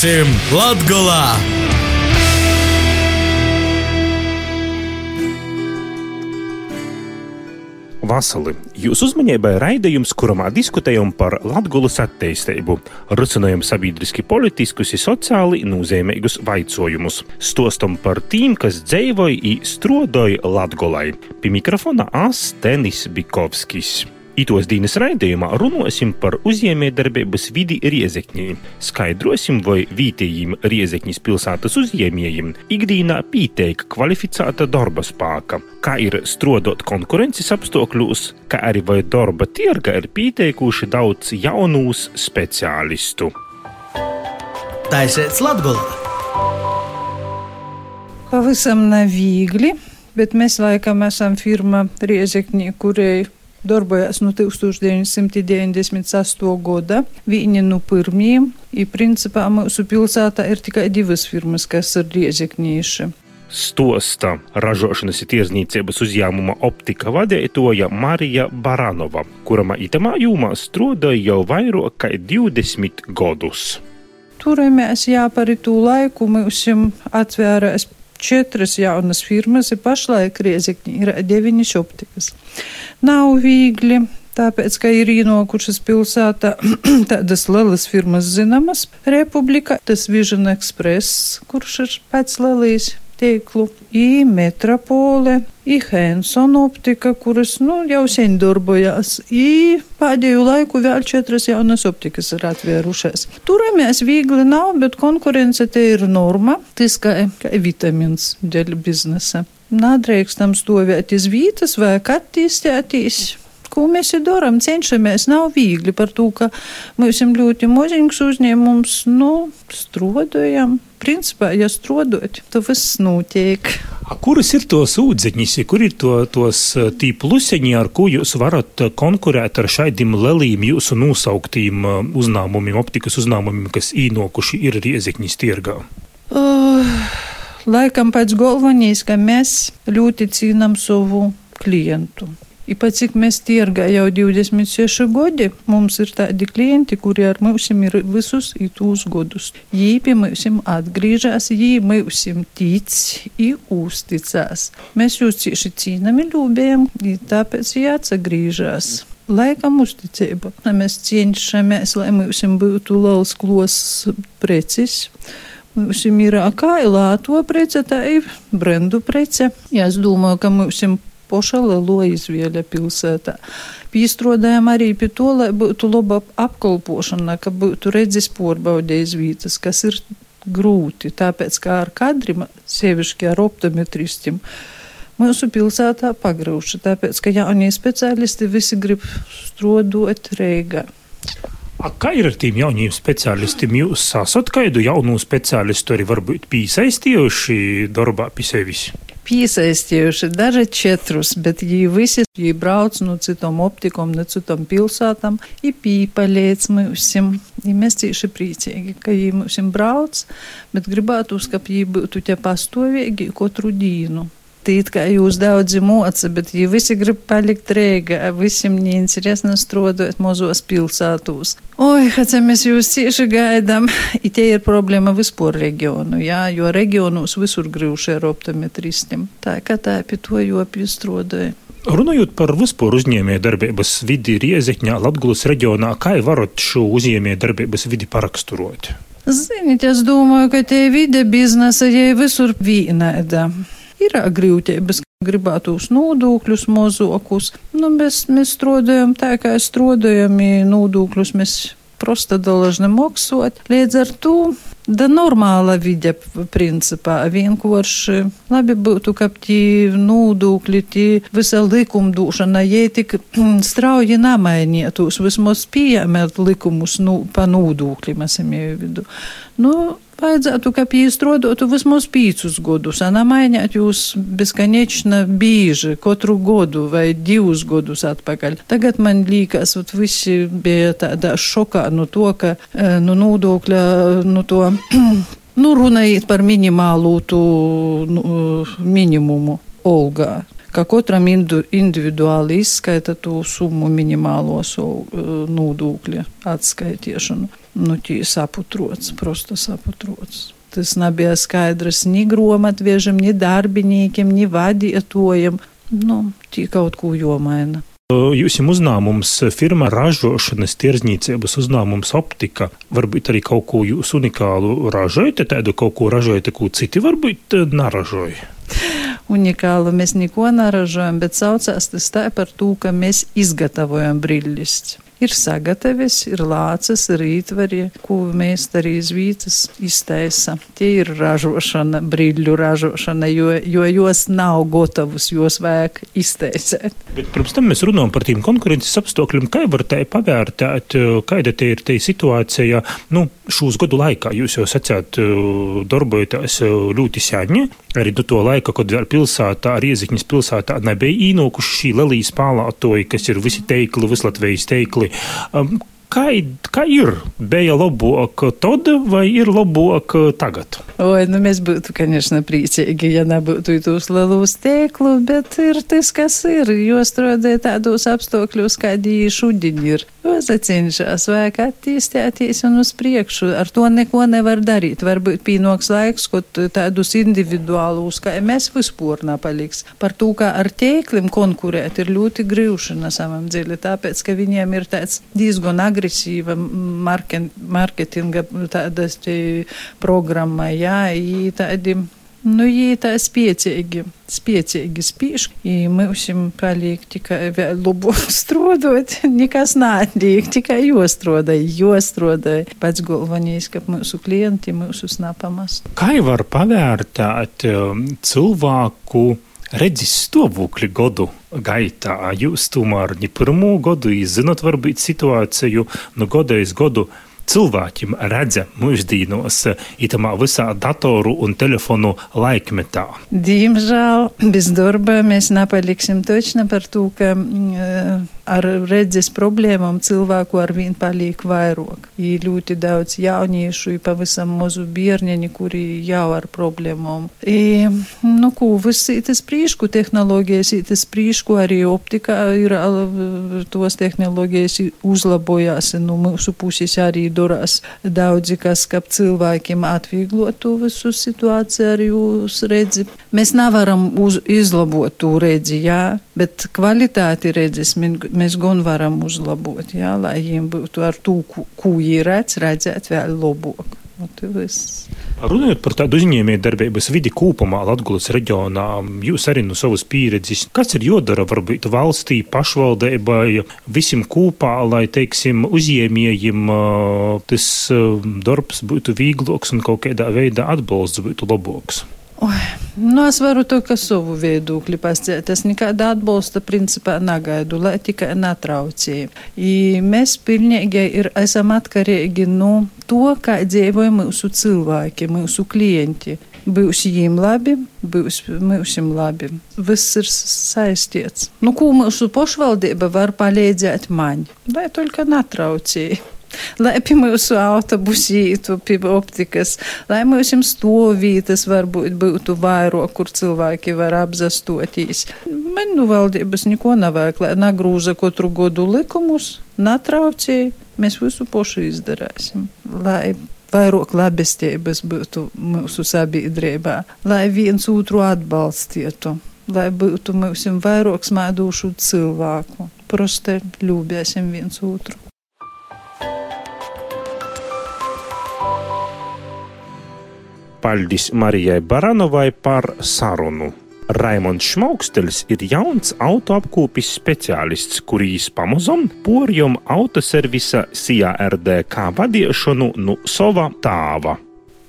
Būsim Latgolā! Vasali, jūs uzmanībai raidījums, kurā diskutējam par Latvijas attīstību, risinājam sabiedriski politiskus un sociāli nozīmīgus jautājumus, stostam par tiem, kas dzīvoja un strādāja Latvijā. Pie mikrofona Astenis Bikovskis. Itos dienas raidījumā runāsim par uzņēmējdarbības vidi Riezekņī. Skaidrosim, vai vietējiem Riezekņas pilsētas uzņēmējiem ikdienā pieteikta kvalificēta darba spēka, kā ir strādāt konkurences apstākļos, kā arī vai darba tirga ir pieteikuši daudz jaunus speciālistu. Taisiet Latgolā! Pavisam neviegli, bet mēs laikam esam firma Riezekņī, kurai darbojās no 1998. gada. Viņi no pirmiem, un principā mūsu pilsētā ir tikai divas firmas, kas ir riezekņīši. Stosta ražošanas tirdzniecības uzņēmuma optika vadītāja Marija Baranova, kurama itamā jomā strādāja jau vairāk kā 20 gadus. Turamies jā par to laiku, mums atvērās četras jaunas firmas, ir pašlaik Riezikņi, ir deviņas optikas. Nav viegli. Tāpēc, ka ir ienākušas pilsētā tādas lielas firmas zināmas, Republika, tas Vision Express, kurš ir pēc Lelijas tīklu, i metropole, i Henson optika, kuras, nu, jau sen darbojās, i pēdējo laiku vēl četras jaunas optikas ir atvērušās. Turamies viegli nav, bet konkurence te ir norma, tas kā, kā vitamins dēļ biznesa. Nādrīkstam stāvēt uz vietas vai attīstīties. Ko mēs darām? Cenšamies, nav viegli par to, ka mēs esam ļoti maziņš uzņēmums, nu, strādājam. Principā, ja strādājot, tad viss notiek. A, kuras ir tos ūdeņus, kur ir to, tos tī plusiņi, ar ko jūs varat konkurēt ar šādiem lelīm jūsu nosauktiem uzņēmumiem, optikas uzņēmumiem, kas īnokuši ir riezekņas tirgā? Uh, laikam pēc galvenīs, ka mēs ļoti cīnām savu klientu. I pat cik mēs tirgā jau 26 gadi, mums ir tādi klienti, kuri ar mums ir visus itūs godus. Jī pie mums atgriežas, jī mums tic, i uzticās. Mēs jūs cieši cīnami ļūbējam, tāpēc jāatsagriežas. Laikam uzticība. Mēs cenšamies, lai mums būtu liels klos precis. Mums ir kā lāto prece, tā ir brendu prece. Ja es domāju, ka mums poša lielo izvēle pilsētā. Pīstrodējām arī pie to, lai būtu laba apkalpošana, ka būtu redzes porbaudējis vietas, kas ir grūti, tāpēc kā ar kadriem, sievišķi ar optometristiem. Mūsu pilsētā pagrauša, tāpēc, ka jaunie speciālisti visi grib strodot Reigā. A kā ir ar tiem jauniem speciālistiem? Jūs esat kādu jaunu speciālistu arī varbūt piesaistījuši darbā pie sevis? Piesaistījuši daži četrus, bet viņi visi viņi brauc no citām optikām, no citām pilsētām, ir pīpaļēts mūsim. Mēs cieši priecīgi, ka viņi mūsim brauc, bet gribētu, ka viņi būtu te pastāvīgi katru dienu. Tīt, kā jūs daudzi moca, bet ja visi grib palikt rēga, visiem neinteresna strādāt mozos pilsētos. Oi, kāds mēs jūs cieši gaidām, it tie ir problēma vispār reģionu, jā, jo reģionos visur grūši ar optometristiem. Tā kā tā pie to jopi strādāja. Runājot par vispār uzņēmējdarbības vidi Rieziņā, Latgulas reģionā, kā varat šo uzņēmējdarbības vidi paraksturot? Ziniet, es domāju, ka tie vide biznesa, ja visur vienāda ir grūtības. Gribētu uz nodokļus mozokus. Nu, mēs, mēs strādājam tā, kā strādājam, nodokļus mēs prosta dalažne maksot. Līdz ar to da normāla vide principā vienkārši labi būtu, ka tie nodokļi, tie visa likumdošana, ja tik strauji namainītos, vismaz pieņemt likumus nu, pa nodokļiem esam jau vidu. Nu, vajadzētu, ka pīstrodotu vismaz pīcus godus, a namaināt jūs beskaņečna bīži katru godu vai divus godus atpakaļ. Tagad man līkas, vat visi bija tādā šokā no to, ka nu nodokļa, nu to, nu runājot par minimālu tu nu, minimumu Olgā ka katram individuāli izskaita to summu minimālo so, nodokļa atskaitīšanu. nu, tī saputrots, prosta saputrots. Tas nebija skaidrs ni grāmatvežam, ni darbiniekiem, ni vadītājiem. Nu, tī kaut ko jomaina. Jūs jau uzņēmums, firma ražošanas, tirdzniecības uzņēmums optika, varbūt arī kaut ko jūs unikālu ražojat, tādu kaut ko ražojat, ko citi varbūt neražoja. Unikālu mēs neko neražojam, bet saucās tas tā par to, ka mēs izgatavojam brīļus ir sagatavis, ir lācis, ir ītvari, ko mēs arī zvītas iztaisa. Tie ir ražošana, brīļu ražošana, jo, jo jos nav gatavus, jos vajag iztaisēt. Bet pirms tam mēs runājam par tiem konkurences apstākļiem. Kā var te pavērtēt, kāda te ir te situācija, nu, šūs gadu laikā? Jūs jau sacāt, darbojaties ļoti sēņi, arī do to laika, kad vēl pilsētā, Rieziņas pilsētā nebija īnokuši šī lelijas pālātoji, kas ir visi teikli, vislatvējs teikli, Um, kā, kā ir? Bija labāk tad, vai ir labāk tagad? Oi, nu mēs būtu, конечно, priecīgi, ja nebūtu tos lielos tēklu, bet ir tas, kas ir, jo strādāja tādos apstākļos, kādi šodien ir. Cenšas vajag attīstīties un uz priekšu. Ar to neko nevar darīt. Varbūt pienāks laiks, kad tādus individuālus, kā mēs vispār nepaliks. Par to, kā ar tīkliem konkurēt, ir ļoti grūšana savam dziļi, tāpēc, ka viņiem ir tāds diezgan agresīva marketinga tādas programma, jā, tādi Nu, jī tā spiecīgi, spiecīgi spīš, i mums paliek tikai vēl labāk strādāt, nekas neatliek, tikai jostrodai, jostrodai. Pats galvenais, ka mūsu klienti mūsu snapamas. Kā var pavērtēt um, cilvēku? Redzes stāvokli gadu gaitā. Jūs tomēr ne pirmo gadu izzinot, varbūt situāciju no gada uz gadu cilvēkiem redza mūždīnos itamā visā datoru un telefonu laikmetā? Diemžēl bez darba mēs nepaliksim točni par to, ka uh, ar redzes problēmām cilvēku ar vien paliek vairāk. Ir ļoti daudz jauniešu, pavisam mazu bērniņu, kuri jau ar problēmām. I, nu, ko, viss tas prīšku tehnoloģijas, tas prīšku arī optika ir tos tehnoloģijas uzlabojās, nu, mūsu puses arī durās daudzi, kas, kā cilvēkiem atvieglotu visu situāciju ar jūs redzi. Mēs nevaram uz, izlabot to redzi, jā, bet kvalitāti redzes mēs gan varam uzlabot, jā, lai viņiem būtu ar to, ko viņi redz, redzēt vēl labāk. Runājot par tādu uzņēmējdarbības vidi kopumā Latvijas reģionā, jūs arī no savas pieredzes, kas ir jodara varbūt valstī, pašvaldībai, visiem kopā, lai, teiksim, uzņēmējiem tas darbs būtu vieglāks un kaut kādā veidā atbalsts būtu labāks? Oi, nu es varu to, ka savu viedokli pasciet. Es nekāda atbalsta principā negaidu, lai tikai netraucīja. Mēs pilnīgi ir, esam atkarīgi no to, kā dzīvoja mūsu cilvēki, mūsu klienti. Būs viņiem labi, būs mūsim labi. Viss ir saistīts. Nu, ko mūsu pašvaldība var palīdzēt man, lai tikai netraucīja lai pie mūsu autobusītu, pie optikas, lai mums stovītas varbūt būtu vairāk, kur cilvēki var apzastotīs. Man nu valdības neko nevajag, lai nagrūza katru godu likumus, natraucēji, mēs visu pošu izdarāsim. Lai vairāk labestības būtu mūsu sabiedrībā, lai viens otru atbalstītu, lai būtu mums vairāk smēdošu cilvēku. Proste ļūbēsim viens otru. Paļģis Marijai Baranovai par sarunu. Raimons Šmaukstelis ir jauns autoapkopis speciālists, kurīs pamazam porjom autoservisa CRDK vadīšanu no sava tāva.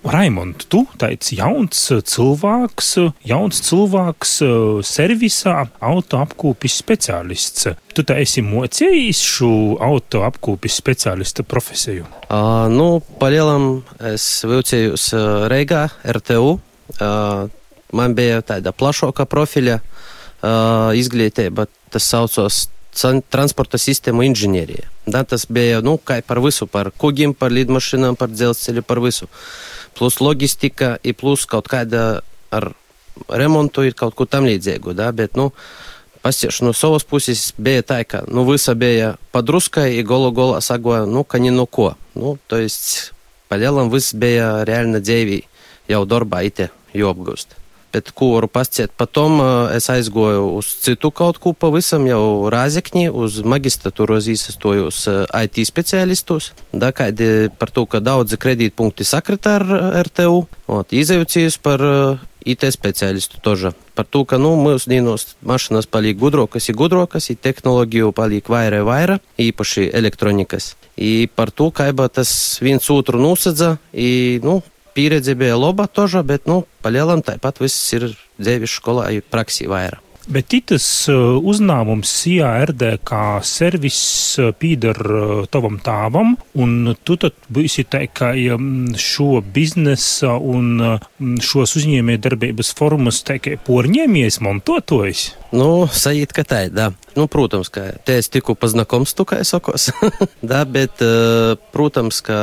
Raimond, tu tāds jauns cilvēks, jauns cilvēks servisā, autoapkopis speciālists. Tu tā esi mocījis šo autoapkopis speciālista profesiju? Uh, nu, palielam es vilcējos uh, Reigā, RTU. Uh, man bija tāda plašāka profiļa uh, izglītība, tas saucos transporta sistēmu inženierija. Da, tas bija, nu, par visu, par kugiem, par lidmašīnām, par dzelzceļu, par visu. Uh, plus loģistika, ir plus kaut kāda ar remontu, ir kaut ko tam līdzīgu. Da? Bet, nu, pasiešu no savas puses bija tā, ka nu, visa bija padruskai i golo gola sagoja, nu, ka ni no ko. Nu, to jest, palielam viss bija reāli dzīvi jau darbā, ite, jo apgūst pēc kuru pasciet. Potom es aizgoju uz citu kaut ko pavisam jau rāzekņi, uz magistratūros īsastojos IT speciālistus. Da, kādi par to, ka daudzi kredītpunkti sakrita ar RTU, ot, izējucies par IT speciālistu toža. Par to, ka, nu, mūsdienos mašinas paliek gudrokas ir gudrokas, ir tehnoloģiju paliek vairē vairē, īpaši elektronikas. I par to, kā jau tas viens otru nosedza, i, nu, pieredze bija laba toža, bet, nu, palielam tāpat viss ir dzēvis skolā, ir praksī vairāk. Bet tas uh, uzņēmums CRD kā servis uh, pīdar uh, tavam tāvam, un tu tad būsi tā um, šo biznesa un šos uzņēmē darbības formas tā kā porņēmies montotojs? Nu, sajūt, ka tā ir, da. Nu, protams, ka te es tiku paznakoms tu, kā es sakos, da, bet, protams, ka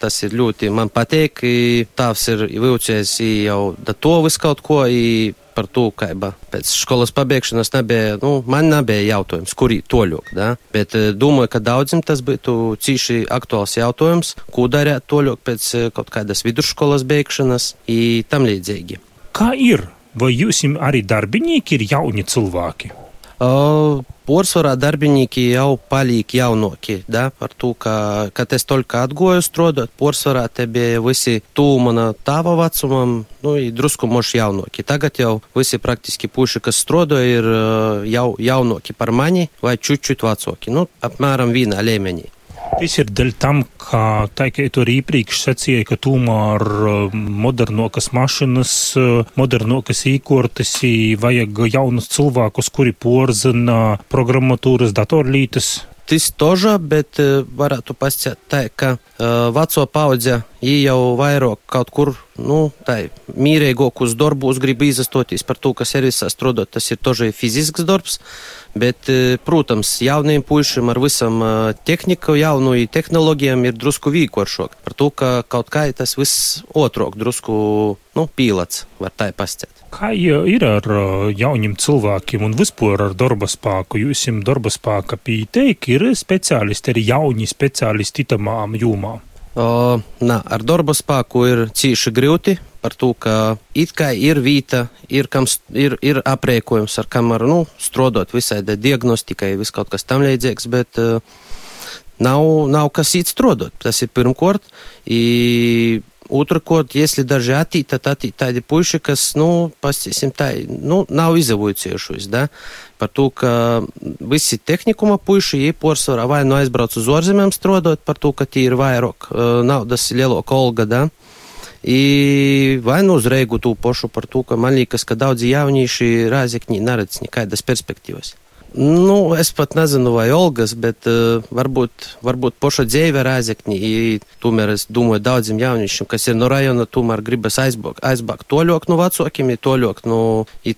tas ir ļoti man patīk, tavs ir vilcies jau da to visu kaut ko, i par to, kā pēc skolas pabeigšanas nebija, nu, man nebija jautājums, kurī toļok, da? bet domāju, ka daudziem tas būtu cīši aktuāls jautājums, ko darīt toļok pēc kaut kādas vidusskolas beigšanas i tam līdzīgi. Kā ir? Vai jūs arī darbinieki ir jauni cilvēki? Porsvarā darbinieki jau paliek jaunāki, da, par to, ka, kad es tolka atgoju strādāt, porsvarā te bija visi tūma no tava vecumam, nu, e i drusku moši jaunāki. Tagad jau visi praktiski puši, kas strādā, ir jau jaunāki par mani vai čučut vecāki, nu, apmēram vīna līmenī. Tas ir dēļ tam, ka tā kā tu arī iepriekš sacīji, ka tomēr modernokas mašinas, modernokas īkortas, vajag jaunus cilvēkus, kuri porzina programmatūras datorlītes. Tas toža, bet varētu pasciet tā, ka uh, veco paudze jau vairāk kaut kur, nu, tā mīrīgākus darbus grib izastoties par to, ka servisā strādāt, tas ir tožai fizisks darbs. Bet, protams, jauniem puišiem ar visam tehniku, jaunu tehnoloģijām ir drusku vīkošāk. Par to, ka kaut kā tas viss otrok drusku, nu, pīlats, var tā pasciet. Kā ir ar jauniem cilvēkiem un vispār ar darba spēku? Jūs jums darba spēka pieteik, ir speciālisti, arī jauni speciālisti tamām jūmām? O, nā, ar darba spēku ir cīši grūti par to, ka it kā ir vīta, ir, kam, ir, ir aprēkojums, ar kam var nu, strādāt visai diagnostikai, vis kaut kas tam līdzīgs, bet uh, nav, nav kas īsti strādāt. Tas ir pirmkārt. Otrakārt, если даже attīstīt, attīstīt tādi puiši, kas, nu, pasīsim tā, nu, nav izavojušies, da, par to, ka visi tehnikuma puiši, jie porcelāna vai nu aizbrauc uz ārzemēm strādāt, par to, ka tie ir vairāk uh, naudas lielāka olga, da, I vai nu uz reigu tū pošu par to, ka man liekas, ka daudzi jaunieši rāzekņi neredz nekādas perspektīvas. Nu, es pat nezinu, vai Olgas, bet uh, varbūt, varbūt poša dzīve rāzekņi. Tomēr es domāju daudziem jauniešiem, kas ir no rajona, tomēr gribas aizbākt, aizbākt toļok no vecākiem, toļok no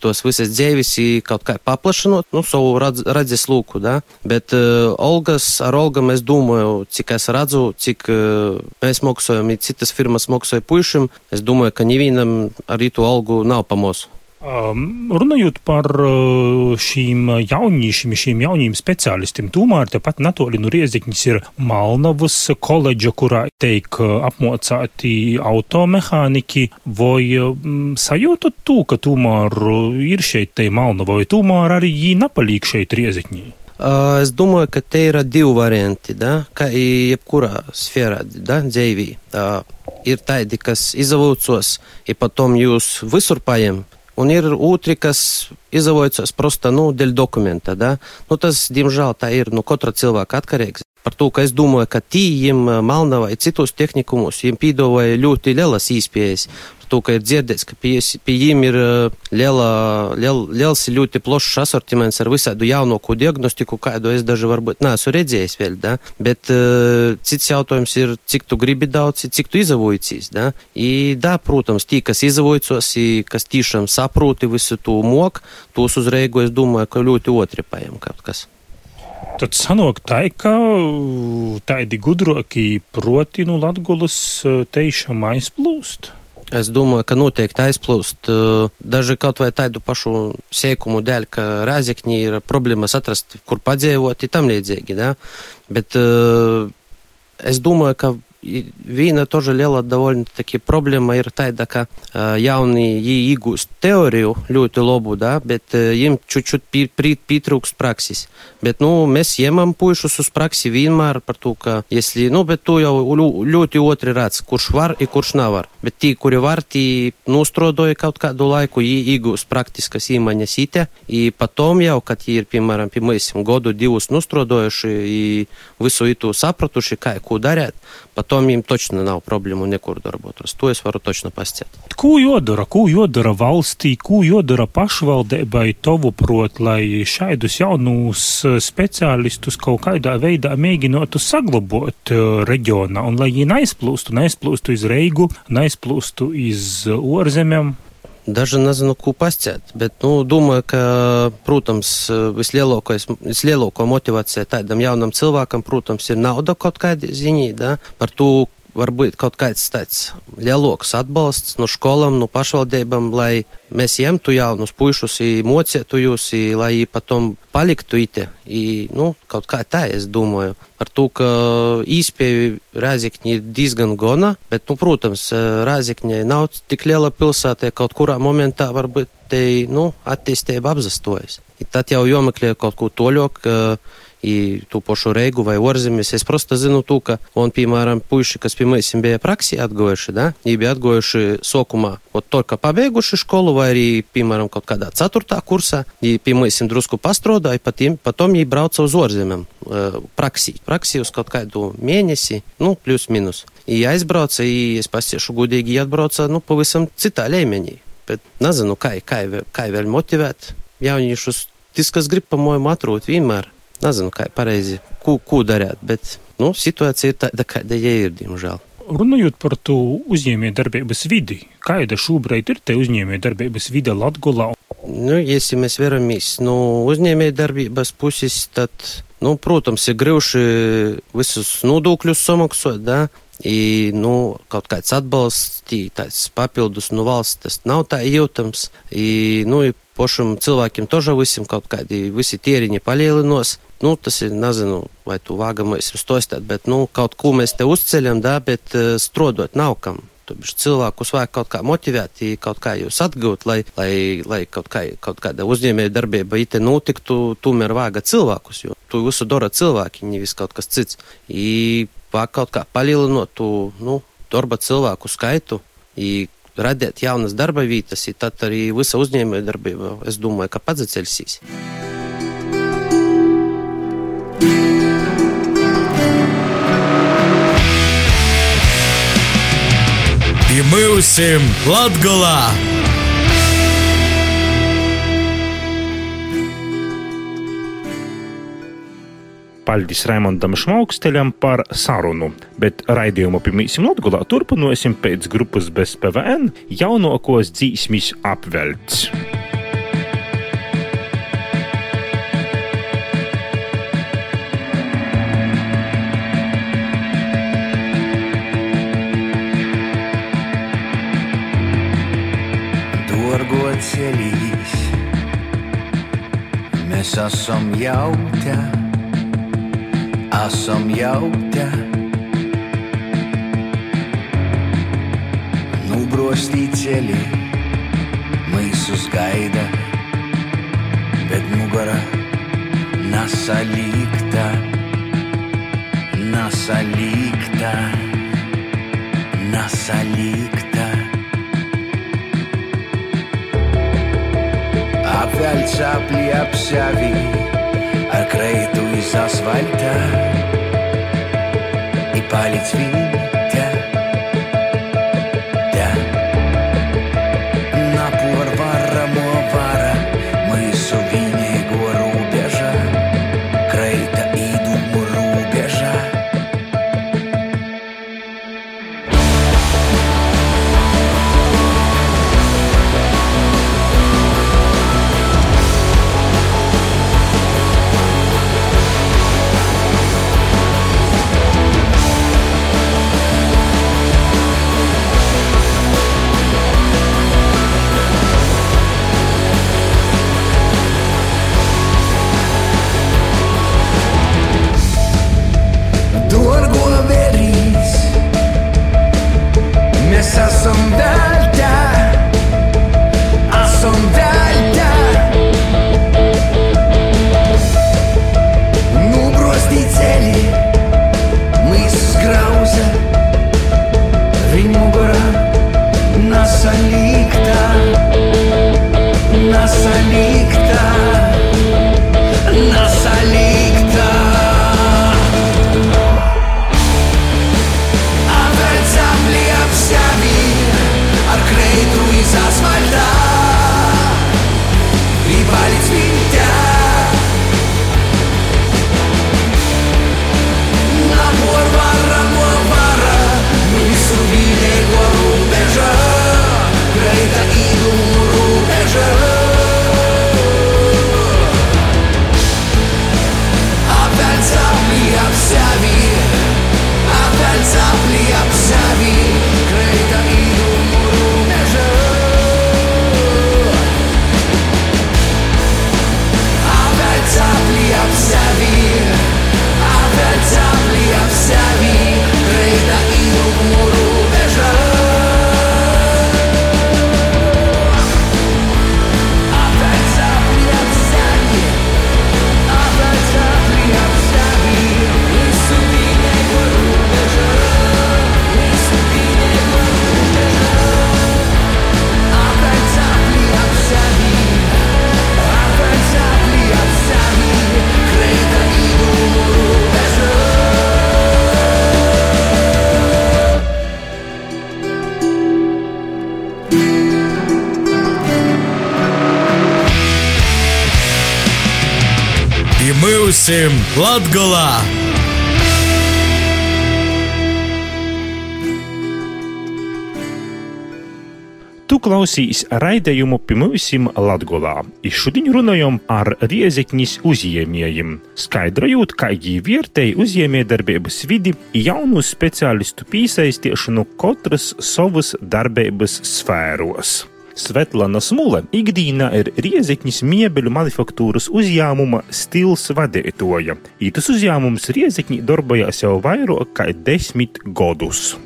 tos visas dzīves, kaut kā paplašinot, nu, savu radz, radzes lūku, da? Bet uh, Olgas, ar Olgam es domāju, cik es redzu, cik uh, mēs maksājam, citas firmas maksāja puišiem, es domāju, ka nevienam arī to algu nav pamosu. Um, runājot par uh, šīm jauniešiem, šīm jauniem speciālistiem, tomēr tepat natoli no Riezikņas ir Malnavas koledža, kurā teik apmocāti automehāniķi, vai um, sajūtat to, ka tomēr uh, ir šeit te Malnava, vai tomēr arī jī napalīk šeit Riezikņī? Uh, es domāju, ka te ir divi varianti, da? kā jebkurā sfērā, da? dzīvī. Uh, ir tādi, kas izavūcos, ja potom jūs visur paņem Un ir otri, kas izavojas prosta, nu, dēļ dokumenta, da? Nu, tas, diemžēl, tā ir, nu, katra cilvēka atkarīgs. Par to, ka es domāju, ka tīm Malnavai citos tehnikumos, viņiem pīdavoja ļoti lielas īspējas to, ka ir dzirdēts, ka pie, pie viņiem ir liela, liel, liels ļoti plašs asortiments ar visādu jaunāko diagnostiku, kādu es daži varbūt neesmu redzējis vēl, da? bet uh, cits jautājums ir, cik tu gribi daudz, cik tu izavojies, da? I, da, protams, tie, kas izavojicos, kas tiešām saproti visu to mok, tos uzreigu, es domāju, ka ļoti otri paiem kaut kas. Tad sanāk tā, ka tādi gudroki proti, nu, Latgulas teišam aizplūst. Es domāju, ka noteikti aizplūst daži kaut vai tādu pašu sēkumu dēļ, ka Rāzekņī ir problēmas atrast, kur padzīvot, tam līdzīgi, da? bet es domāju, ka Viena тоже liela довольно-таки problēma ir tāda, ka uh, jauni iegūst teoriju ļoti labu, da, bet uh, viņiem čučut pietrūkst praksis. Bet, nu, mēs ņemam puišus uz praksi vienmēr par to, ka, если, nu, bet tu jau ļoti otri redz, kurš var un kurš nevar. Bet tie, kuri var, tie nostrodoja kaut kādu laiku, iegūst praktiskas iemaņas ite, un potom jau, kad viņi ir, piemēram, piemēram, godu divus nostrodojuši, visu itu sapratuši, kā, ko darīt, то viņiem točno nav problēmu nekur darboties. To es varu točno pasciet. Ko jodara, ko jodara valstī, ko jodara pašvaldībai tovuprot, lai šaidus jaunus speciālistus kaut kādā veidā mēģinātu saglabot reģionā un lai viņi neizplūstu, neizplūstu iz Reigu, neizplūstu iz orzemēm? Daži nezinu, ko pasciet, bet, nu, domāju, ka, protams, vislielāko motivācija tādam jaunam cilvēkam, protams, ir nauda kaut kādā ziņā, da, par to, varbūt kaut kāds tāds lielāks atbalsts no skolām, no pašvaldībām, lai mēs ņemtu jaunus puišus, mocētu jūs, lai viņi patom paliktu ite. I, nu, kaut kā tā, es domāju. Par to, ka īspēju Rāzikņi ir diezgan gona, bet, nu, protams, Rāzikņai nav tik liela pilsēta, kaut kurā momentā varbūt te, nu, attīstība apzastojas. I tad jau jomeklē kaut ko toļok. Uh, tu pašu Reigu vai ārzemes. Es prosta zinu to, ka, un, piemēram, puiši, kas pie mums bija praksi atgojuši, da, viņi bija atgojuši sokumā, to, ka pabeiguši skolu, vai arī, piemēram, kaut kādā ceturtā kursā, viņi pie mums drusku pastrodāja, patim, potom viņi brauca uz ārzemēm uh, praksī, praksī uz kaut kādu mēnesi, nu, plus minus. I aizbrauca, i es pasiešu gudīgi, atbrauca, nu, pavisam citā līmenī. Bet nezinu, kā, kā, kā vēl motivēt jauniešus. Tas, kas grib, pa-mojam, atrūt vienmēr nezinu, kā pareizi, ko, ko darīt, bet nu, situācija ir tāda, kāda ir, diemžēl. Runājot par to uzņēmējdarbības vidi, kāda šobrīd ir te uzņēmējdarbības vide Latgolā? Nu, ja mēs veramies no uzņēmējdarbības puses, tad, nu, protams, ir grūti visus nodokļus samaksāt, da, I, nu, kaut kāds atbalsts, tāds papildus no valsts, tas nav tā jūtams. I, nu, pašam cilvēkiem toža visiem kaut kādi visi tieriņi palielinos. Nu, tas ir, nezinu, vai tu vāgamais ir stostāt, bet, nu, kaut ko mēs te uzceļam, da, bet uh, strodot nav kam. Cilvēkus vajag kaut kā motivēt, kaut kā jūs atgūt, lai, lai, lai kaut, kā, kaut kāda uzņēmēja darbība ite notiktu, tomēr vāga cilvēkus, jo tu visu dara cilvēki, nevis kaut kas cits. I, vajag kaut kā palielinot tu, nu, darba cilvēku skaitu, i, radīt jaunas darba vietas, tad arī visa uzņēmēja darbība, es domāju, ka padziļsīs. І Lai mūsim Latgolā! Paldies Raimondam Šmauksteļam par sarunu, bet raidījumu pirmīsim Latgolā turpināsim pēc grupas bez PVN jaunākos dzīsmis apvelts. Mēs esam jau te, esam jau te. Nubrostī ceļi, mūsus gaida, bet nugara nesalikta, nesalikta, nesalikta. saabli jääb sävi, aga kreedu ei saa asfalta. ei paalits vind. Imūsim Latgolā! Tu klausīs raidījumu Pimūsim Latgolā. Šodien runājam ar riezekņas uzņēmējiem, skaidrojot, kā viņi vērtēja uzņēmējdarbības vidi, jaunu speciālistu piesaistīšanu katras savas darbības sfēros. Svetlana Smule ikdienā ir Riezekņas miebeļu manufaktūras uzņēmuma stils vadītoja. Ītas uzņēmums Riezekņī darbojās jau vairāk kā desmit gadus.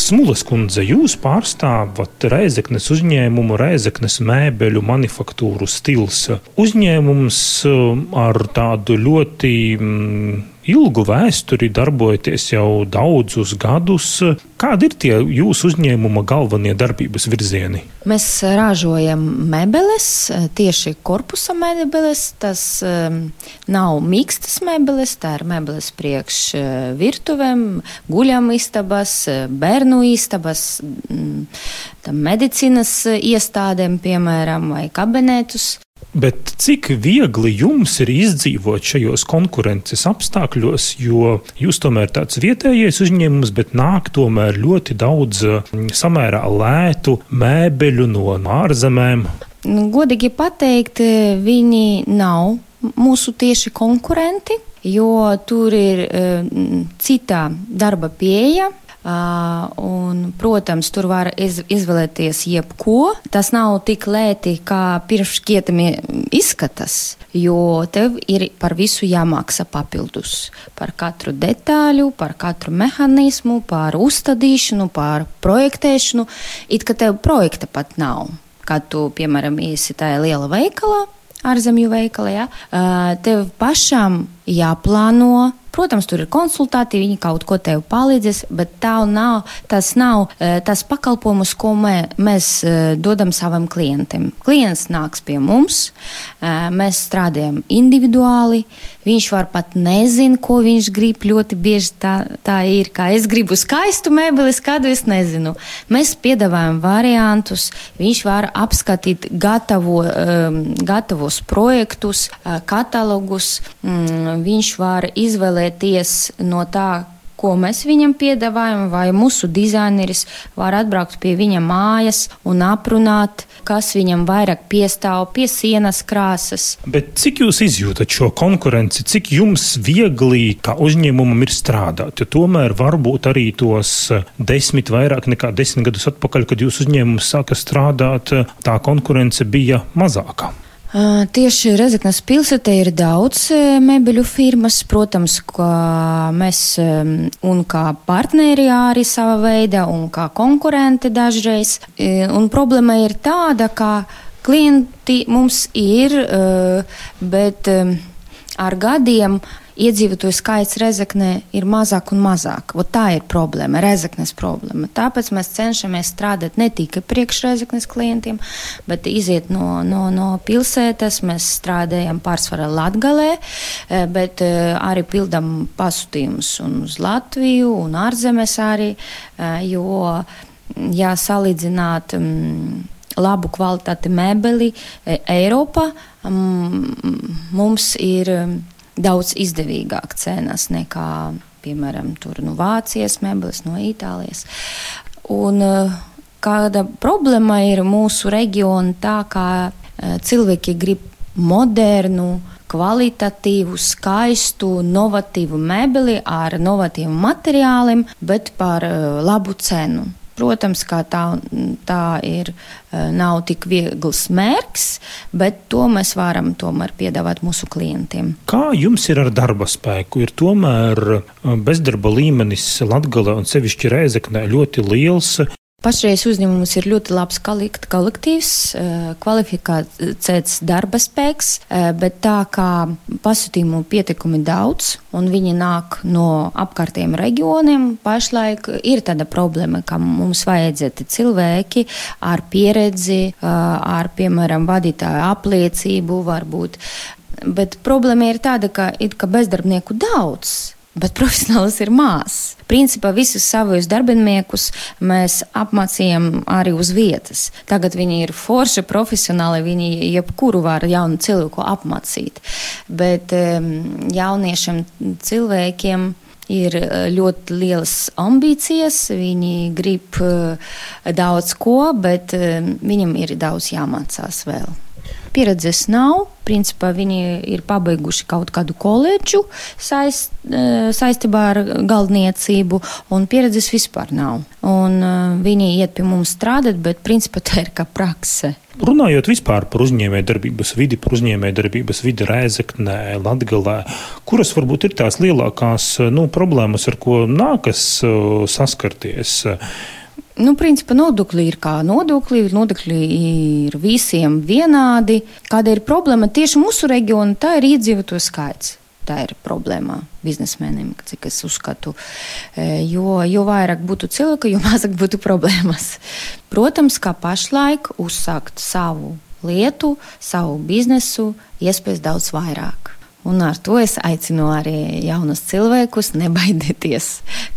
Smulas kundze, jūs pārstāvat Reizeknes uzņēmumu, Reizeknes mēbeļu manufaktūru stils. Uzņēmums um, ar tādu ļoti mm, ilgu vēsturi, darbojaties jau daudzus gadus. Kādi ir tie jūsu uzņēmuma galvenie darbības virzieni? Mēs ražojam mebeles, tieši korpusa mebeles. Tas um, nav mīkstas mebeles, tā ir mebeles priekš uh, virtuvēm, guļamistabas, bērnu istabas, mm, medicīnas iestādēm, piemēram, vai kabinetus. Bet cik viegli jums ir izdzīvot šajos konkurences apstākļos, jo jūs tomēr tāds vietējais uzņēmums, bet nāk tomēr ļoti daudz mm, samērā lētu mēbeļu no ārzemēm? Nu, godīgi pateikt, viņi nav mūsu tieši konkurenti, jo tur ir um, cita darba pieeja. Uh, un, protams, tur var iz, izvēlēties jebko. Tas nav tik lēti, kā pirmšķietami izskatās, jo tev ir par visu jāmaksā papildus. Par katru detaļu, par katru mehānismu, par uzstādīšanu, par projektēšanu. It kā tev projekta pat nav. Kad tu, piemēram, iesi tajā liela veikalā, ārzemju veikalā, ja, uh, tev pašam jāplāno Protams, tur ir konsultāti, viņi kaut ko tev palīdzēs, bet tā nav, tas nav e, tas pakalpojums, ko mē, mēs e, dodam savam klientam. Klients nāks pie mums, e, mēs strādājam individuāli, viņš var pat nezin, ko viņš grib. Ļoti bieži tā, tā ir, kā es gribu skaistu mēbeli, kādu es nezinu. Mēs piedāvājam variantus, viņš var apskatīt gatavo, gatavos projektus, katalogus, mm, viņš var izvēlēties no tā, ko mēs viņam piedāvājam, vai mūsu dizaineris var atbraukt pie viņa mājas un aprunāt, kas viņam vairāk piestāv pie sienas krāsas. Bet cik jūs izjūtat šo konkurenci, cik jums viegli kā uzņēmumam ir strādāt? Jo tomēr varbūt arī tos desmit vairāk nekā desmit gadus atpakaļ, kad jūsu uzņēmums sāka strādāt, tā konkurence bija mazāka. Tieši Rezeknas pilsētē ir daudz mebeļu firmas, protams, kā mēs un kā partneri arī sava veida un kā konkurenti dažreiz. Un problēma ir tāda, ka klienti mums ir, bet ar gadiem iedzīvotāju skaits Rezeknē ir mazāk un mazāk. O tā ir problēma, Rezeknes problēma. Tāpēc mēs cenšamies strādāt ne tikai priekš Rezeknes klientiem, bet iziet no, no, no pilsētas. Mēs strādājam pārsvarā Latgalē, e, bet e, arī pildam pasūtījumus uz Latviju un ārzemēs arī, e, jo jāsalīdzināt. Mm, labu kvalitāti mēbeli Eiropā. Mums ir daudz izdevīgāk cenas nekā, piemēram, tur, nu, Vācijas mēbeles, no Itālijas. Un, eh, kāda problēma ir mūsu reģiona tā, ka eh, cilvēki grib modernu, kvalitatīvu, skaistu, novatīvu mebeli ar novatīviem materiāliem, bet par uh, labu cenu. Protams, ka tā, tā ir, eh, nav tik viegls mērķis, bet to mēs varam tomēr piedāvāt mūsu klientiem. Kā jums ir ar darba spēku? Ir tomēr eh, bezdarba līmenis Latgalē un sevišķi Rēzeknē ļoti liels. Pašreiz uzņēmums ir ļoti labs kolektīvs, eh, kvalificēts darba spēks, eh, bet tā kā pasūtījumu pietikumi daudz un viņi nāk no apkārtējiem reģioniem, pašlaik ir tāda problēma, ka mums vajadzētu cilvēki ar pieredzi, eh, ar, piemēram, vadītāju apliecību varbūt. Bet problēma ir tāda, ka kā bezdarbnieku daudz bet profesionāls ir mās. Principā visus savus darbiniekus mēs apmācījām arī uz vietas. Tagad viņi ir forši, profesionāli, viņi jebkuru var jaunu cilvēku apmācīt. bet jauniešiem cilvēkiem ir ļoti lielas ambīcijas, viņi grib daudz ko, bet viņam ir daudz jāmācās vēl. Pieredzes nav. Principā viņi ir pabeiguši kaut kādu koledžu saist, saistībā ar galdniecību, un pieredzes vispār nav. Un, uh, viņi iet pie mums strādāt, bet principā tā ir kā prakse. Runājot vispār par uzņēmējdarbības vidi, par uzņēmējdarbības vidi Rēzeknē, Latgalē, kuras varbūt ir tās lielākās nu, problēmas, ar ko nākas saskarties? Nu, principā nodokļi ir kā nodokļi. Nodokļi ir visiem vienādi. Kāda ir problēma tieši mūsu reģionā, tā ir iedzīvotāju skaits. Tā ir problēma biznesmenim, cik es uzskatu. E, jo, jo vairāk būtu cilvēku, jo mazāk būtu problēmas. Protams, kā pašlaik uzsākt savu lietu, savu biznesu, iespējas daudz vairāk. Un ar to es aicinu arī jaunus cilvēkus nebaidieties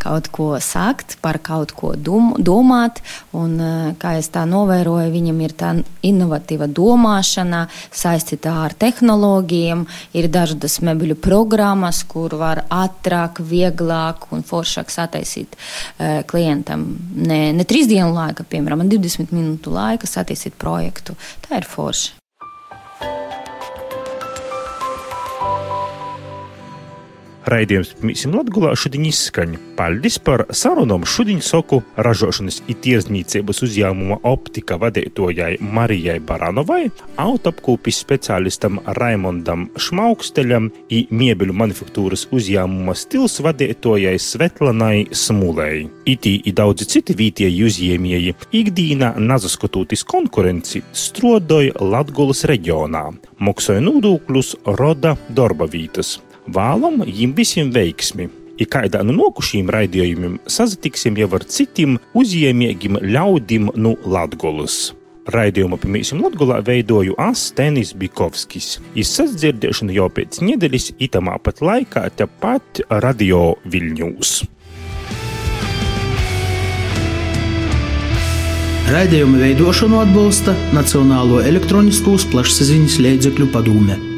kaut ko sakt, par kaut ko dom, domāt. Un, eh, kā es tā novēroju, viņam ir tā inovatīva domāšana saistīta ar tehnoloģijām. Ir dažādas mebļu programmas, kur var ātrāk, vieglāk un foršāk sataisīt uh, klientam. Ne, ne trīs dienu laika, piemēram, 20 minūtu laika sataisīt projektu. Tā ir forša. Raidījums Mīsim Latgulā šodien izskaņa. Paldies par sarunām šodien soku ražošanas un tirdzniecības uzņēmuma optika vadītājai Marijai Baranovai, autoapkūpis speciālistam Raimondam Šmauksteļam un miebeļu manufaktūras uzņēmuma stils vadītājai Svetlanai Smulei. Itī ir daudzi citi vietēji uzņēmēji ikdīnā nazaskatoties konkurenci strodoja Latgulas reģionā, maksāja nodokļus, roda darba vietas. Vēlam jums visiem veiksmi! I kādā no nokušiem raidījumiem sazatiksim jau ar citiem uzņēmējiem ļaudīm no Latvijas. Raidījumu pirmīsim Latvijā veidoju Astenis Bikovskis. Izsas dzirdēšanu jau pēc nedēļas itamā pat laikā tepat Radio Viļņūs. Raidījumu veidošanu atbalsta Nacionālo elektroniskos plašsaziņas līdzekļu padome.